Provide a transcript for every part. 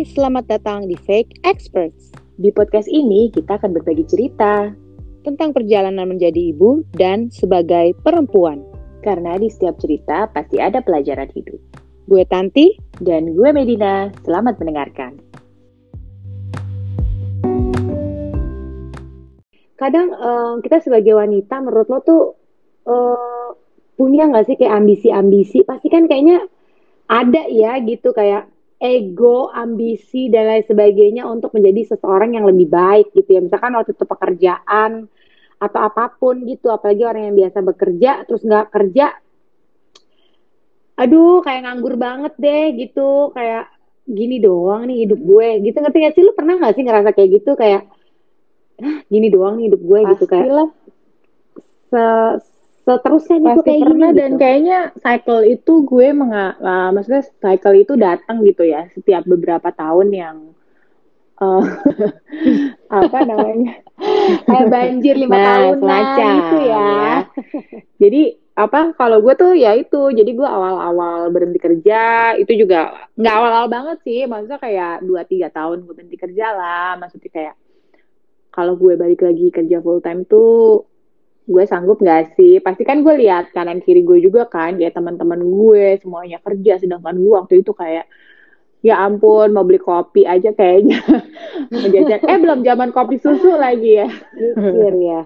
Hai, selamat datang di Fake Experts. Di podcast ini kita akan berbagi cerita tentang perjalanan menjadi ibu dan sebagai perempuan. karena di setiap cerita pasti ada pelajaran hidup. Gue Tanti, Dan gue Medina, selamat mendengarkan. kadang eh, kita sebagai wanita menurut lo tuh eh, punya nggak sih kayak ambisi-ambisi pasti kan kayaknya ada ya gitu kayak ego, ambisi dan lain sebagainya untuk menjadi seseorang yang lebih baik gitu ya. Misalkan waktu itu pekerjaan atau apa pun gitu apalagi orang yang biasa bekerja terus nggak kerja aduh kayak nganggur banget deh gitu. Kayak gini doang nih hidup gue. Gitu ngerti gak sih? Lu pernah nggak sih ngerasa kayak gitu? Kayak "Hah, gini doang nih hidup gue gitu kayak Pastilah, se seterusnya gitu pasti kayak pernah gini dan gitu. kayaknya cycle itu gue menga ah, maksudnya cycle itu datang gitu ya setiap beberapa tahun yang eh, apa namanya kayak banjir lima Nah, tahunan semacam, gitu ya. ya. Jadi apa kalau gue tuh ya itu jadi gue awal-awal berhenti kerja itu juga nggak awal-awal banget sih maksudnya kayak dua tiga tahun gue berhenti kerja lah maksudnya kayak kalau gue balik lagi kerja full time tuh gue sanggup nggak sih? Pasti kan gue lihat kanan kiri gue juga kan kayak teman-teman gue semuanya kerja sedangkan gue waktu itu kayak ya ampun mau beli kopi aja kayaknya. Menjajan eh belum zaman kopi susu lagi ya. Mikir ya.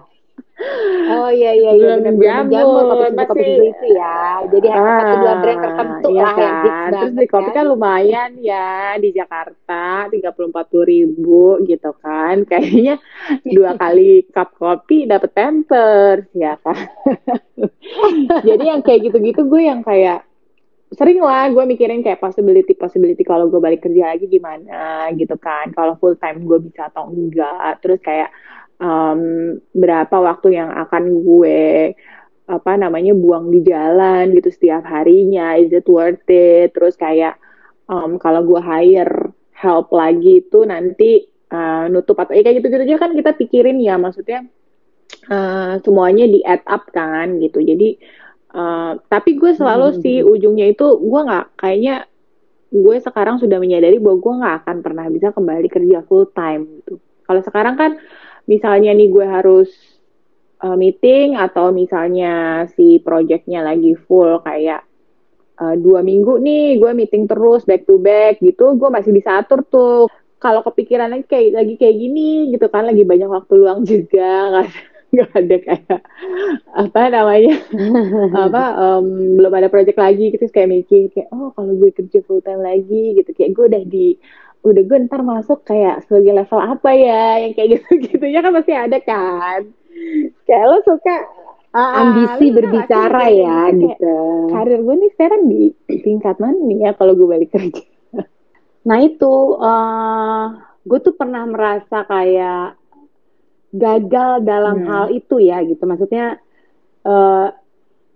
Oh iya iya iya benar jamur, kopi susu kopi susu itu ya. Jadi hanya satu dua brand tertentu iya lah yang hits kan. Terus beli kopi kan lumayan ya di Jakarta tiga puluh empat puluh ribu gitu kan. Kayaknya dua kali cup kopi dapet pampers ya kan. Jadi yang kayak gitu-gitu gue yang kayak sering lah gue mikirin kayak possibility possibility kalau gue balik kerja lagi gimana gitu kan. Kalau full time gue bisa atau enggak. Terus kayak em, berapa waktu yang akan gue apa namanya buang di jalan gitu setiap harinya. Is it worth it? Terus kayak em, kalau gue hire help lagi itu nanti eh, nutup atau ya kayak gitu-gitu aja kan kita pikirin ya. Maksudnya eh, semuanya di add up kan gitu. Jadi eh, tapi gue selalu Hmm. sih ujungnya itu gue nggak kayaknya gue sekarang sudah menyadari bahwa gue nggak akan pernah bisa kembali kerja full time gitu. Kalau sekarang kan misalnya nih gue harus uh, meeting atau misalnya si projectnya lagi full kayak uh, dua minggu nih gue meeting terus back to back gitu gue masih bisa atur tuh. Kalau kepikiran lagi kayak lagi kayak gini gitu kan lagi banyak waktu luang juga ada- nggak ada kayak apa namanya apa em, belum ada project lagi gitu kayak mikir kayak oh kalau gue kerja full time lagi gitu kayak gue udah di udah gue ntar masuk kayak sebagai level apa ya yang kayak gitu gitunya kan pasti ada kan kayak lo suka ah, ambisi lo berbicara ya kayak, gitu. karir gue nih sekarang di tingkat mana nih ya kalau gue balik kerja Nah itu eh gue tuh pernah merasa kayak gagal dalam Hmm. hal itu ya gitu. Maksudnya eh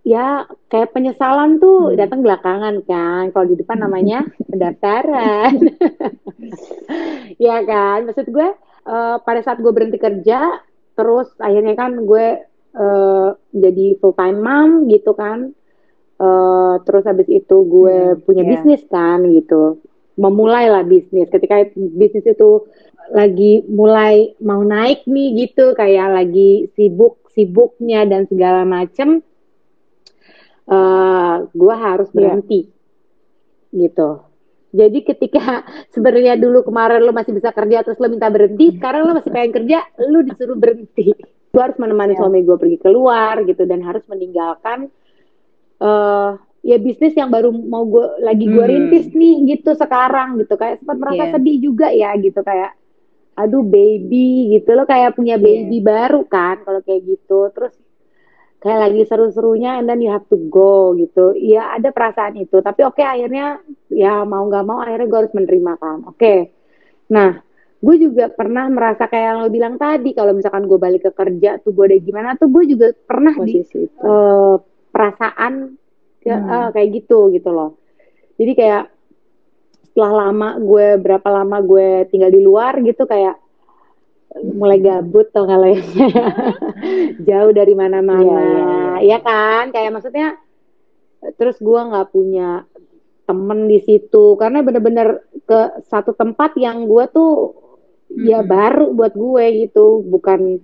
ya kayak penyesalan tuh Hmm. datang belakangan kan. Kalau di depan namanya pendaftaran. ya kan? Maksud gue eh, pada saat gue berhenti kerja, terus akhirnya kan gue eh, jadi full time mom gitu kan. Eh, terus habis itu gue Hmm, punya iya. bisnis kan gitu memulailah bisnis ketika bisnis itu lagi mulai mau naik nih gitu kayak lagi sibuk sibuknya dan segala macem eh gue harus Iya. berhenti gitu jadi ketika sebenarnya dulu kemarin lo masih bisa kerja terus lo minta berhenti sekarang lo masih pengen kerja lo disuruh berhenti gue harus menemani Iya. suami gue pergi keluar gitu dan harus meninggalkan eh ya bisnis yang baru mau gue lagi gue Hmm. rintis nih gitu sekarang gitu kayak sempat merasa Iya. sedih juga ya gitu kayak aduh baby gitu lo kayak punya Iya. baby baru kan kalau kayak gitu terus kayak lagi seru-serunya and then you have to go gitu. Ya ada perasaan itu. Tapi oke akhirnya ya mau nggak mau akhirnya gue harus menerima kan. Oke. Nah gue juga pernah merasa kayak yang lo bilang tadi kalau misalkan gue balik ke kerja tuh gue udah gimana tuh gue juga pernah di posisi itu. eh, perasaan ke- Hmm. eh, kayak gitu gitu loh. Jadi kayak setelah lama gue berapa lama gue tinggal di luar gitu kayak mulai gabut tau kalau ya. Jauh dari mana-mana. Iya, ya kan? Kayak maksudnya terus gue nggak punya temen di situ. Karena bener-bener ke satu tempat yang gue tuh hmm. ya baru buat gue gitu. Bukan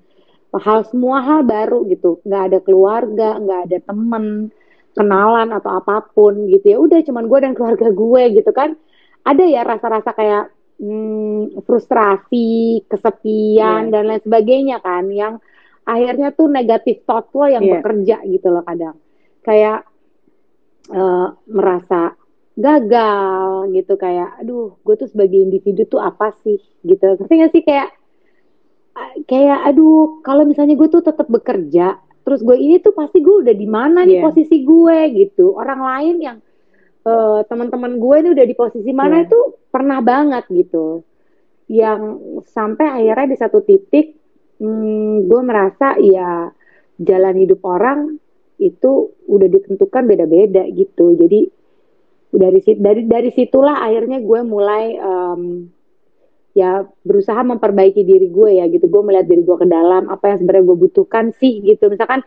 hal semua hal baru gitu. Nggak ada keluarga nggak ada temen kenalan atau apa pun gitu. Ya udah cuman gue dan keluarga gue gitu kan. Ada ya rasa-rasa kayak hmm, frustrasi kesepian yeah. dan lain sebagainya kan yang akhirnya tuh negatif thought lo yang yeah. bekerja gitu loh kadang kayak uh, merasa gagal gitu kayak aduh gue tuh sebagai individu tuh apa sih gitu ngerti gak sih kayak kayak aduh kalau misalnya gue tuh tetap bekerja terus gue ini tuh pasti gue udah di mana nih yeah. posisi gue gitu orang lain yang uh, teman-teman gue ini udah di posisi mana yeah. itu pernah banget gitu. Yang sampai akhirnya di satu titik hmm, gue merasa ya jalan hidup orang itu udah ditentukan beda-beda gitu. Jadi dari dari dari situlah akhirnya gue mulai um, ya berusaha memperbaiki diri gue ya gitu. Gue melihat diri gue ke dalam apa yang sebenarnya gue butuhkan sih gitu. Misalkan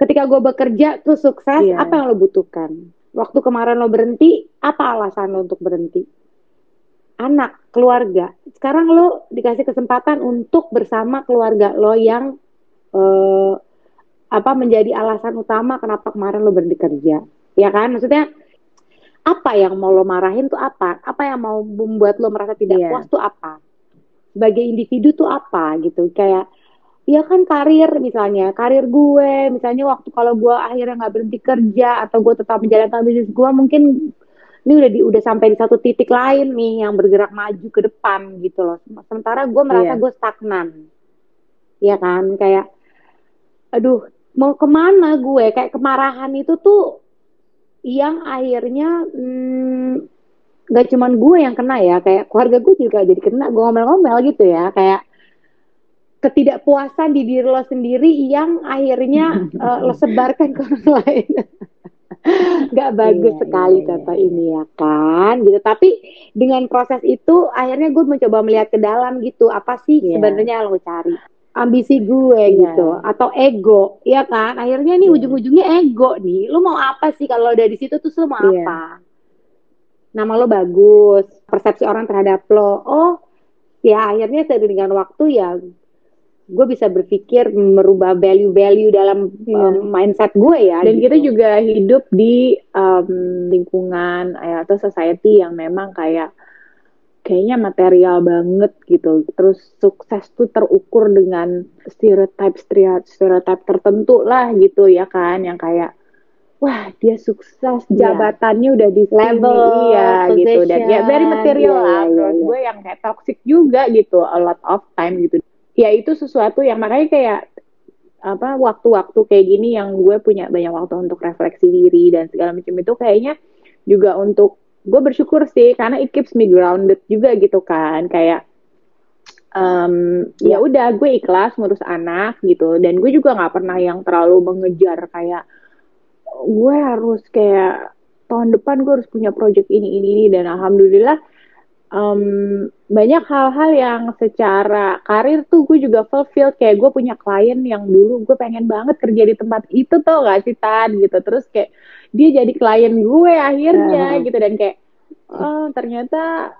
ketika gue bekerja tuh sukses yeah. apa yang lo butuhkan? Waktu kemarin lo berhenti apa alasan lo untuk berhenti anak keluarga. Sekarang lo dikasih kesempatan untuk bersama keluarga lo yang uh, apa menjadi alasan utama kenapa kemarin lo berhenti kerja. Ya kan? Maksudnya apa yang mau lo marahin tuh apa? Apa yang mau membuat lo merasa tidak yeah. puas tuh apa? Sebagai individu tuh apa gitu. Kayak ya kan karir misalnya karir gue. Misalnya waktu kalau gue akhirnya nggak berhenti kerja atau gue tetap menjalankan bisnis gue mungkin ini udah di udah sampai di satu titik lain nih yang bergerak maju ke depan gitu loh. Sementara gue merasa yeah. gue stagnan. Ya kan? Kayak aduh mau ke mana gue? Kayak kemarahan itu tuh yang akhirnya hmm, gak cuman gue yang kena ya kayak keluarga gue juga jadi kena gue ngomel-ngomel gitu ya. Kayak ketidakpuasan di diri lo sendiri yang akhirnya uh, lo sebarkan ke orang lain gak bagus iya, sekali iya, kata iya. ini ya kan gitu tapi dengan proses itu akhirnya gue mencoba melihat ke dalam gitu apa sih iya. sebenarnya lo cari ambisi gue yeah. gitu atau ego ya kan akhirnya nih yeah. ujung-ujungnya ego nih lu mau apa sih kalau dari situ tuh lu mau yeah. apa nama lo bagus persepsi orang terhadap lo oh ya akhirnya dengan waktu ya gue bisa berpikir merubah value-value dalam yeah. um, mindset gue ya dan gitu. kita juga hidup di um, lingkungan ya, atau society yang memang kayak kayaknya material banget gitu. Terus sukses tuh terukur dengan stereotype stereotype tertentu lah gitu ya kan yang kayak wah dia sukses iya. jabatannya yeah. udah di level iya gitu dan ya very material yeah, lah. Yeah, yeah, yeah. gue yang kayak toxic juga gitu a lot of time gitu. Ya itu sesuatu yang makanya kayak apa waktu-waktu kayak gini yang gue punya banyak waktu untuk refleksi diri dan segala macam itu kayaknya juga untuk gue bersyukur sih karena it keeps me grounded juga gitu kan kayak um, ya udah gue ikhlas ngurus anak gitu dan gue juga nggak pernah yang terlalu mengejar kayak gue harus kayak tahun depan gue harus punya project ini ini ini dan alhamdulillah um, banyak hal-hal yang secara karir tuh gue juga fulfilled kayak gue punya klien yang dulu gue pengen banget kerja di tempat itu tuh gak sih Tan gitu terus kayak dia jadi klien gue akhirnya uh. gitu dan kayak oh ternyata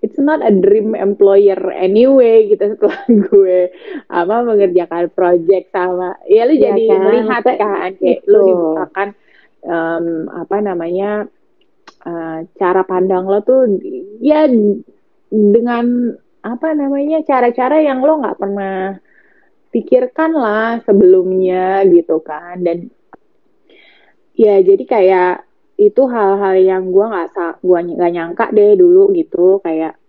it's not a dream employer anyway gitu setelah gue apa mengerjakan project sama ya lu ya jadi kan? melihat kan kayak itu. lu dibukakan um, apa namanya uh, cara pandang lo tuh ya dengan apa namanya cara-cara yang lo nggak pernah pikirkan lah sebelumnya gitu kan. Dan ya jadi kayak itu hal-hal yang gue nggak gue nggak nyangka deh dulu gitu. Kayak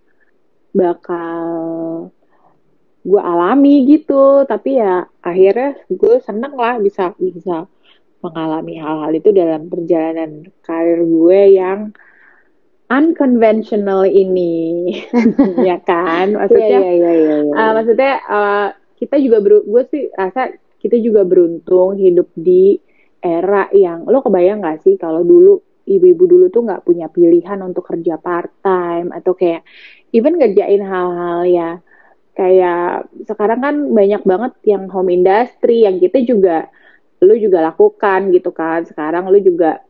bakal gue alami gitu. Tapi ya akhirnya gue seneng lah bisa bisa mengalami hal-hal itu dalam perjalanan karir gue yang unconventional ini. Ya kan? Maksudnya yeah, yeah, yeah, yeah, Uh, maksudnya uh, kita juga ber gue sih rasa kita juga beruntung hidup di era yang lo kebayang gak sih kalau dulu ibu-ibu dulu tuh nggak punya pilihan untuk kerja part time atau kayak even ngerjain hal-hal ya kayak sekarang kan banyak banget yang home industry yang kita juga lu juga lakukan gitu kan. Sekarang lu juga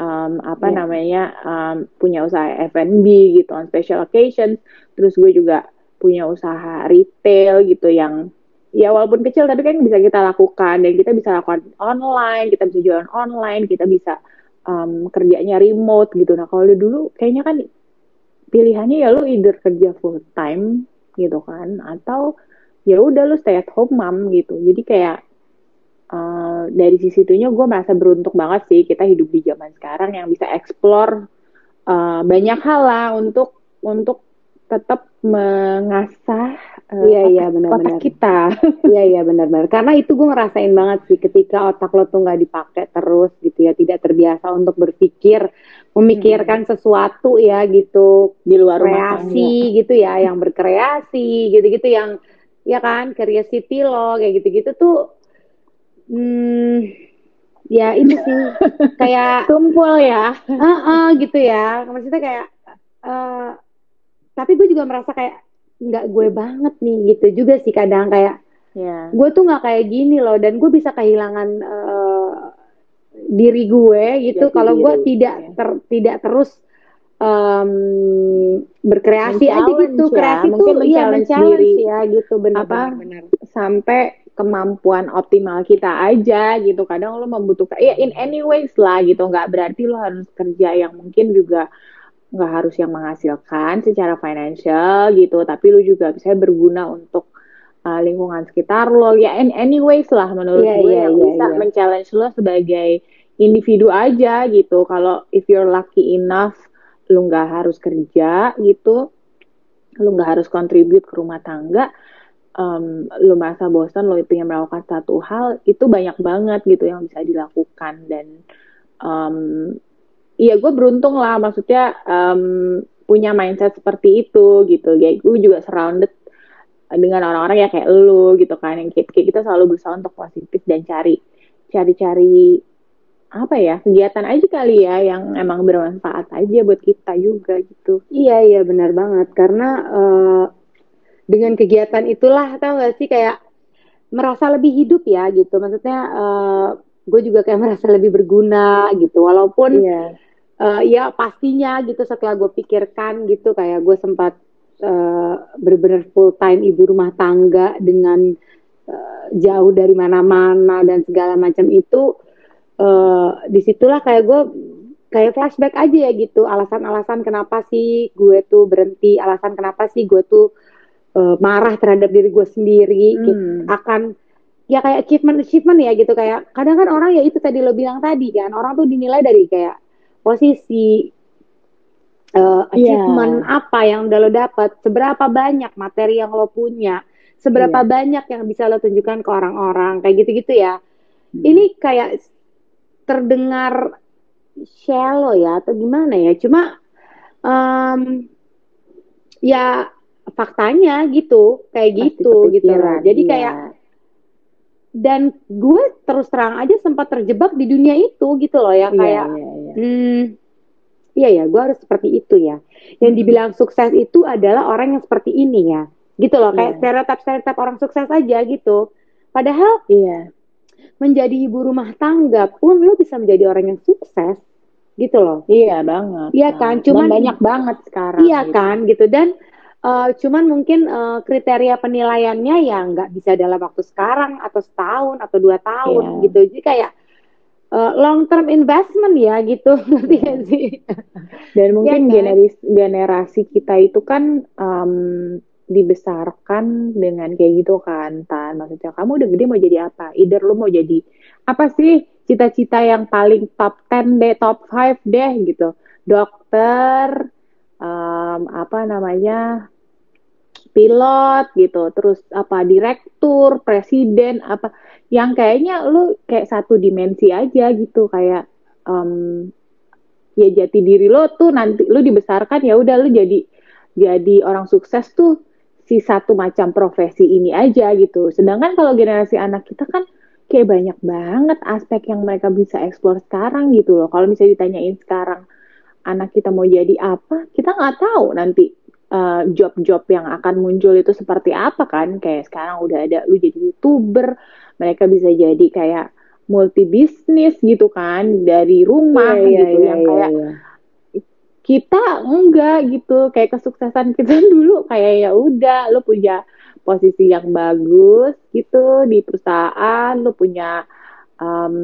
um, apa Iya. namanya um, punya usaha F&B gitu on special occasions. Terus gue juga punya usaha retail gitu yang ya walaupun kecil tapi kan bisa kita lakukan dan kita bisa lakukan online kita bisa jualan online kita bisa um, kerjanya remote gitu. Nah kalau dulu kayaknya kan pilihannya ya lu either kerja full time gitu kan atau ya udah lu stay at home mom gitu. Jadi kayak uh, dari sisi itunya gue merasa beruntung banget sih kita hidup di zaman sekarang yang bisa explore uh, banyak hal lah untuk untuk tetap mengasah uh, Iya, iya, otak, benar-benar. otak kita Iya iya benar-benar. Karena itu gue ngerasain banget sih ketika otak lo tuh nggak dipakai terus gitu ya, tidak terbiasa untuk berpikir, memikirkan sesuatu ya gitu, di luar rumah tangga. kreasi gitu ya, yang berkreasi gitu-gitu yang ya kan curiosity lo kayak gitu-gitu tuh, hmm, ya itu sih kayak tumpul ya Heeh, gitu ya. Maksudnya kayak eh tapi gue juga merasa kayak nggak gue banget nih gitu juga sih kadang kayak ya gue tuh nggak kayak gini loh dan gue bisa kehilangan eh, diri gue gitu kalau gue tidak ya. ter- tidak terus em, berkreasi aja gitu ya, kreasi mungkin tuh men-challenge men-challenge diri. ya gitu benar Apa? benar benar. sampai kemampuan optimal kita aja gitu. Kadang lo membutuhkan ya in any ways lah gitu. Nggak berarti lo harus kerja yang mungkin juga nggak harus yang menghasilkan secara financial gitu. Tapi lo juga bisa berguna untuk uh, lingkungan sekitar lo. Ya in any ways lah menurut Iya, gue. iya, yang iya, bisa iya. men-challenge lo sebagai individu aja gitu. Kalau if you're lucky enough lo nggak harus kerja gitu lo nggak harus contribute ke rumah tangga em, lu merasa bosan, lu ingin melakukan satu hal, itu banyak banget gitu yang bisa dilakukan. Dan em, iya gue beruntung lah, maksudnya em, punya mindset seperti itu gitu, kayak gue juga surrounded dengan orang-orang ya kayak lu gitu kan, yang kayak, kita selalu berusaha untuk positif dan cari cari-cari apa ya kegiatan aja kali ya yang emang bermanfaat aja buat kita juga gitu. Iya iya benar banget. Karena eh, dengan kegiatan itulah tau gak sih? Kayak merasa lebih hidup ya gitu. Maksudnya eh, gue juga kayak merasa lebih berguna gitu. Walaupun Iya. eh, ya pastinya gitu setelah gue pikirkan gitu kayak gue sempat eh, bener-bener full time ibu rumah tangga dengan eh, jauh dari mana-mana dan segala macam itu eh, di situlah kayak gue kayak flashback aja ya gitu. Alasan-alasan kenapa sih gue tuh berhenti? Alasan kenapa sih gue tuh eh, marah terhadap diri gue sendiri gitu Hmm. akan ya kayak achievement achievement ya gitu kayak kadang kan orang ya itu tadi lo bilang tadi kan orang tuh dinilai dari kayak posisi eh, achievement apa yang udah lo dapat seberapa banyak materi yang lo punya seberapa Iya. banyak yang bisa lo tunjukkan ke orang-orang kayak gitu-gitu ya Hmm. ini kayak terdengar shallow ya atau gimana ya cuma em, ya faktanya gitu kayak Pasti gitu gitu loh kepikiran, jadi iya. kayak dan gue terus terang aja sempat terjebak di dunia itu gitu loh ya Iya, kayak iya, iya. hmm iya ya gue harus seperti itu ya yang Mhm. dibilang sukses itu adalah orang yang seperti ini ya gitu loh kayak Iya. stereotip stereotip orang sukses aja gitu padahal Iya. menjadi ibu rumah tangga pun lo bisa menjadi orang yang sukses gitu loh Iya banget. Iya kan, cuman- banyak banget sekarang. iya gitu. kan gitu dan eh, cuman mungkin eh, kriteria penilaiannya ya nggak bisa dalam waktu sekarang atau setahun atau dua tahun Iya. gitu jadi kayak eh, long term investment ya gitu ngerti gak sih Dan mungkin kan? generasi generasi kita itu kan em, dibesarkan dengan kayak gitu kan, Tan. Maksudnya kamu udah gede mau jadi apa? Either lu mau jadi apa sih cita-cita yang paling top 10 deh, top 5 deh gitu. Dokter, em, apa namanya? pilot gitu, terus apa direktur, presiden, apa yang kayaknya lu kayak satu dimensi aja gitu kayak em, ya jati diri lo tuh nanti lu dibesarkan ya udah lu jadi jadi orang sukses tuh si satu macam profesi ini aja gitu. Sedangkan kalau generasi anak kita kan kayak banyak banget aspek yang mereka bisa eksplor sekarang gitu loh. Kalau misalnya ditanyain sekarang anak kita mau jadi apa, kita nggak tahu nanti uh, job-job yang akan muncul itu seperti apa kan. Kayak sekarang udah ada lu jadi youtuber, mereka bisa jadi kayak multi bisnis gitu kan dari rumah Iya, iya, gitu iya, yang iya, kayak iya. kita enggak gitu kayak kesuksesan kita dulu kayak ya udah lo punya posisi yang bagus gitu di perusahaan lo punya em,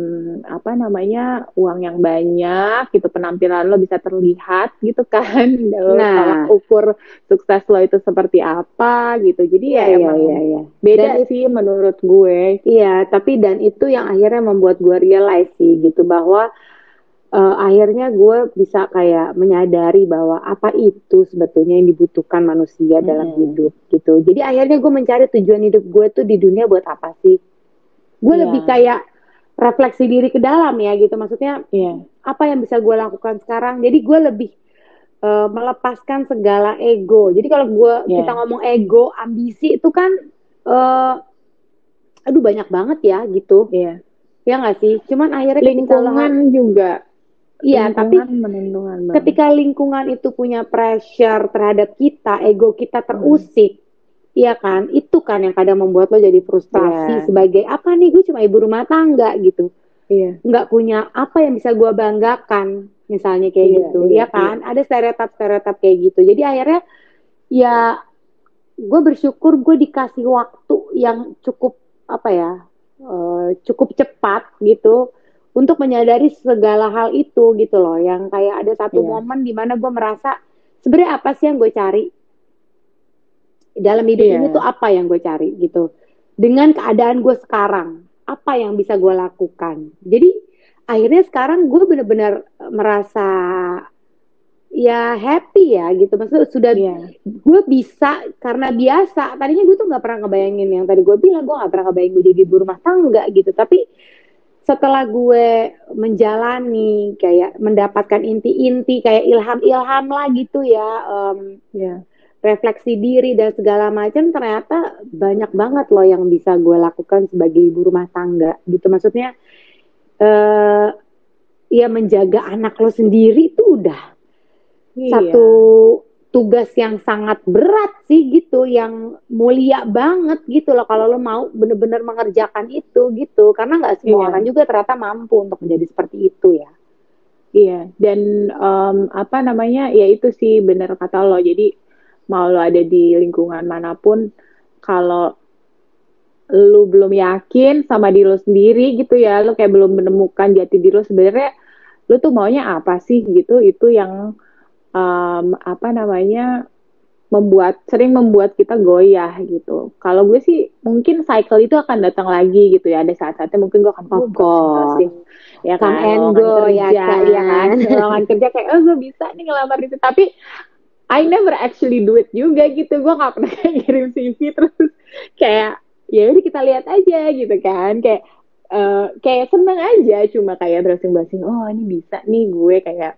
apa namanya uang yang banyak gitu penampilan lo bisa terlihat gitu kan lo Nah. tolak ukur sukses lo itu seperti apa gitu jadi ya emang iya, iya. beda Dan sih menurut gue Iya, tapi dan itu yang akhirnya membuat gue realize sih gitu bahwa eh, akhirnya gue bisa kayak menyadari bahwa apa itu sebetulnya yang dibutuhkan manusia dalam Mm-mm. hidup gitu. Jadi akhirnya gue mencari tujuan hidup gue tuh di dunia buat apa sih? Gue Iya. lebih kayak refleksi diri ke dalam ya gitu. Maksudnya Iya apa yang bisa gue lakukan sekarang? Jadi gue lebih eh, melepaskan segala ego. Jadi kalau gue Iya. kita ngomong ego, ambisi itu kan eh aduh banyak banget ya gitu. iya Ya nggak sih? Cuman akhirnya lingkungan juga Iya, tapi ketika lingkungan itu punya pressure terhadap kita, ego kita terusik, iya kan? Itu kan yang kadang membuat lo jadi frustrasi Iya. sebagai apa nih? Gue cuma ibu rumah tangga gitu, iya nggak punya apa yang bisa gue banggakan, misalnya kayak Iya, gitu, iya, ya kan? Ada stereotip-stereotip kayak gitu. Jadi akhirnya ya gue bersyukur gue dikasih waktu yang cukup apa ya, eh, cukup cepat gitu untuk menyadari segala hal itu gitu loh yang kayak ada satu Iya. momen di mana gue merasa sebenarnya apa sih yang gue cari dalam hidup Iya. ini tuh apa yang gue cari gitu. Dengan keadaan gue sekarang apa yang bisa gue lakukan? Jadi akhirnya sekarang gue bener-bener merasa ya happy ya gitu. Maksudnya sudah iya. gue bisa karena biasa. Tadinya gue tuh nggak pernah ngebayangin yang tadi gue bilang gue nggak pernah ngebayangin gue jadi ibu rumah tangga gitu. Tapi setelah gue menjalani kayak mendapatkan inti-inti kayak ilham-ilham lah gitu ya em, iya refleksi diri dan segala macam ternyata banyak banget loh yang bisa gue lakukan sebagai ibu rumah tangga gitu maksudnya eh ya menjaga anak lo sendiri tuh udah Iya. satu tugas yang sangat berat sih gitu, yang mulia banget gitu loh kalau lo mau bener-bener mengerjakan itu gitu, karena nggak semua Iya. orang juga ternyata mampu untuk menjadi seperti itu ya. Iya, dan em, apa namanya, ya itu sih bener kata lo. Jadi mau lo ada di lingkungan mana pun, kalau lu belum yakin sama diri lo sendiri gitu ya, lo kayak belum menemukan jati diri lo sebenarnya, lu tuh maunya apa sih gitu, itu yang em, apa namanya membuat sering membuat kita goyah gitu. Kalau gue sih mungkin cycle itu akan datang lagi gitu ya. Ada saat-saatnya mungkin gue akan Of "Oh, ya kan, and lowongan go, ya kerja, kan? ya kan, kerja kayak oh gue bisa nih ngelamar di situ. Tapi I never actually do it juga gitu. Gue gak pernah kayak ngirim CV terus kayak ya udah kita lihat aja gitu kan. Kayak eh, kayak seneng aja cuma kayak browsing-browsing. Oh ini bisa nih gue kayak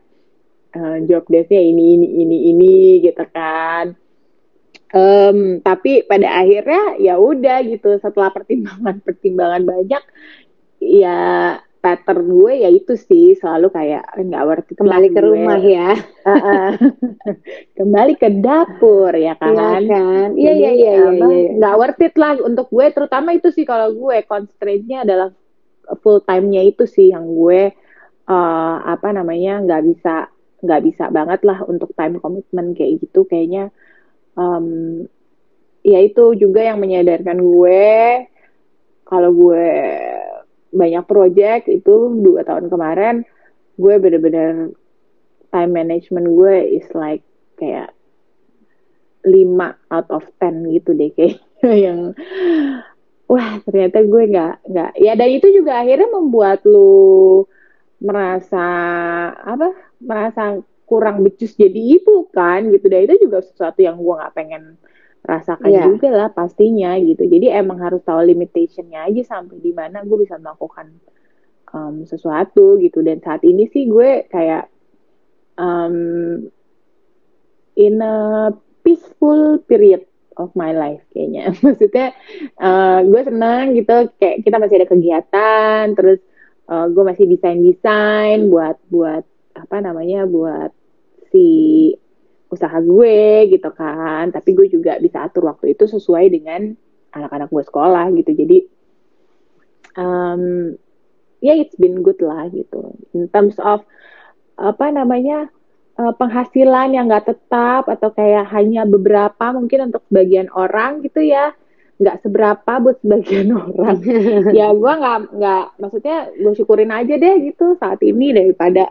eh, job desk-nya ini ini ini ini gitu kan. Em, tapi pada akhirnya ya udah gitu setelah pertimbangan-pertimbangan banyak ya pattern gue ya itu sih selalu kayak nggak worth it Kembali ke gue. rumah ya, kembali ke dapur ya kan iya kan? Iya Jadi, iya iya iya. apa, iya. nggak worth it lah untuk gue terutama itu sih kalau gue constraint-nya adalah full time-nya itu sih yang gue eh, apa namanya nggak bisa nggak bisa banget lah untuk time commitment kayak gitu kayaknya em, ya itu juga yang menyadarkan gue kalau gue banyak project itu dua tahun kemarin gue bener-bener time management gue is like kayak 5 out of 10 gitu deh kayak yang wah ternyata gue nggak nggak ya dan itu juga akhirnya membuat lu merasa apa merasa kurang becus jadi ibu kan gitu dan itu juga sesuatu yang gue nggak pengen rasakan Iya. juga lah pastinya gitu. Jadi emang harus tahu limitationnya aja sampai di mana gue bisa melakukan um, sesuatu gitu. Dan saat ini sih gue kayak um, in a peaceful period of my life kayaknya. Maksudnya uh, gue senang gitu kayak kita masih ada kegiatan terus uh, gue masih desain desain buat buat apa namanya buat si usaha gue gitu kan. Tapi gue juga bisa atur waktu itu sesuai dengan anak-anak gue sekolah gitu. Jadi um, ya it's been good lah gitu. In terms of apa namanya uh, penghasilan yang nggak tetap atau kayak hanya beberapa mungkin untuk sebagian orang gitu ya. Nggak seberapa buat sebagian orang. Ya gue nggak nggak maksudnya gue syukurin aja deh gitu saat ini daripada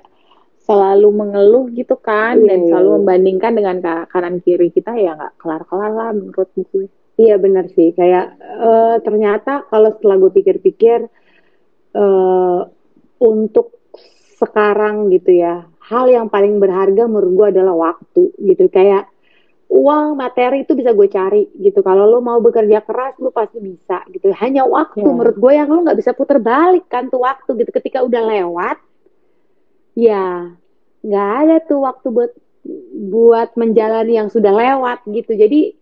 selalu mengeluh gitu kan Iya, dan iya, selalu membandingkan dengan ka- kanan kiri kita ya nggak kelar kelar lah menurut gue Iya benar sih, kayak eh, ternyata kalau setelah gue pikir-pikir eh, untuk sekarang gitu ya, hal yang paling berharga menurut gue adalah waktu gitu. Kayak uang materi itu bisa gue cari gitu. Kalau lo mau bekerja keras, lo pasti bisa gitu. Hanya waktu Ya. menurut gue yang lo nggak bisa puter balik kan tuh waktu gitu. Ketika udah lewat, ya nggak ada tuh waktu buat buat menjalani yang sudah lewat gitu. Jadi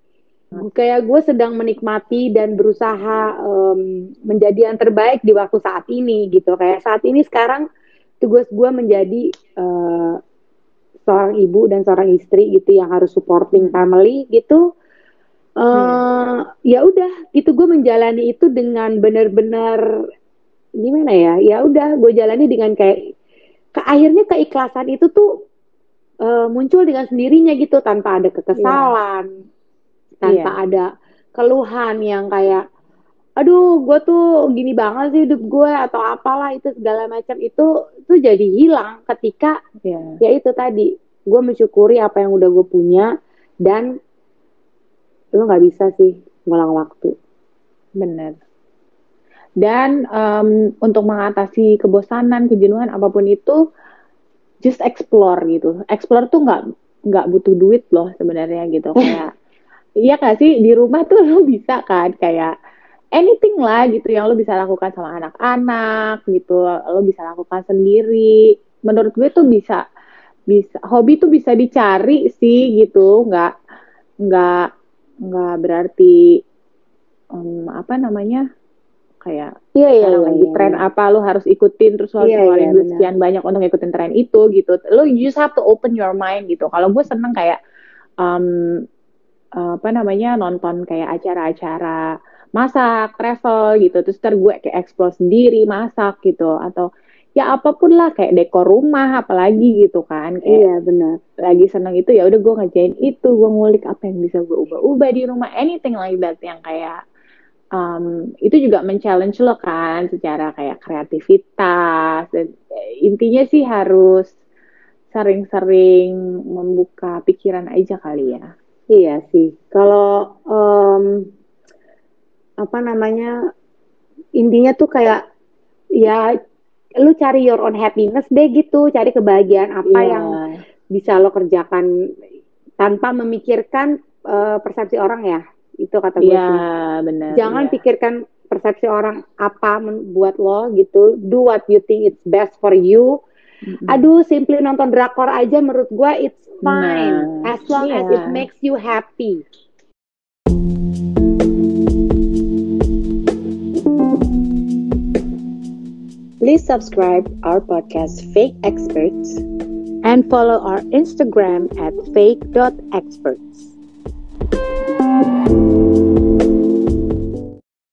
kayak gue sedang menikmati dan berusaha em, menjadi yang terbaik di waktu saat ini gitu. Kayak saat ini sekarang tugas gue menjadi eh, seorang ibu dan seorang istri gitu yang harus supporting family gitu. Eh, ya udah gitu gue menjalani itu dengan benar-benar gimana ya? Ya udah gue jalani dengan kayak ke akhirnya keikhlasan itu tuh eh, muncul dengan sendirinya gitu tanpa ada kekesalan. Tanpa Iya. ada keluhan yang kayak aduh gue tuh gini banget sih hidup gue atau apalah itu segala macam. Itu tuh jadi hilang ketika ya ya itu tadi gue mensyukuri apa yang udah gue punya dan lu nggak bisa sih ngulang waktu. Bener dan em, untuk mengatasi kebosanan kejenuhan apa pun itu just explore gitu. Explore tuh nggak nggak butuh duit loh sebenarnya gitu. Kayak iya gak sih? Di rumah tuh lo bisa kan? Kayak anything lah gitu yang lo bisa lakukan sama anak-anak gitu. Lo bisa lakukan sendiri. Menurut gue tuh bisa bisa hobi tuh bisa dicari sih gitu. Nggak nggak nggak berarti em, apa namanya iya iya iya, lagi iya. tren apa lo harus ikutin terus lo harus Iya, ngeluarin iya, duit benar. sekian banyak untuk ngikutin tren itu gitu. Lo you just have to open your mind gitu. Kalau gue seneng kayak em, apa namanya nonton kayak acara-acara masak travel gitu. Terus ntar gue kayak explore sendiri masak gitu. Atau ya apa pun lah kayak dekor rumah apalagi gitu kan. Kayak iya benar. lagi seneng itu ya udah gue ngerjain itu. Gue ngulik apa yang bisa gue ubah-ubah di rumah. Anything like that yang kayak um, itu juga men-challenge lo kan secara kayak kreativitas dan eh, intinya sih harus sering-sering membuka pikiran aja kali ya Iya sih. Kalau em, apa namanya intinya tuh kayak ya lu cari your own happiness deh gitu, cari kebahagiaan apa Iya. yang bisa lo kerjakan tanpa memikirkan eh, persepsi orang ya. Itu kata gue Iya sih. benar Jangan iya. pikirkan persepsi orang apa membuat lo gitu. Do what you think it's best for you. Mm-mm. Aduh, simply nonton drakor aja menurut gue it's fine Nah, as long as iya. it makes you happy. Please subscribe our podcast Fake Experts And follow our Instagram at fake.experts.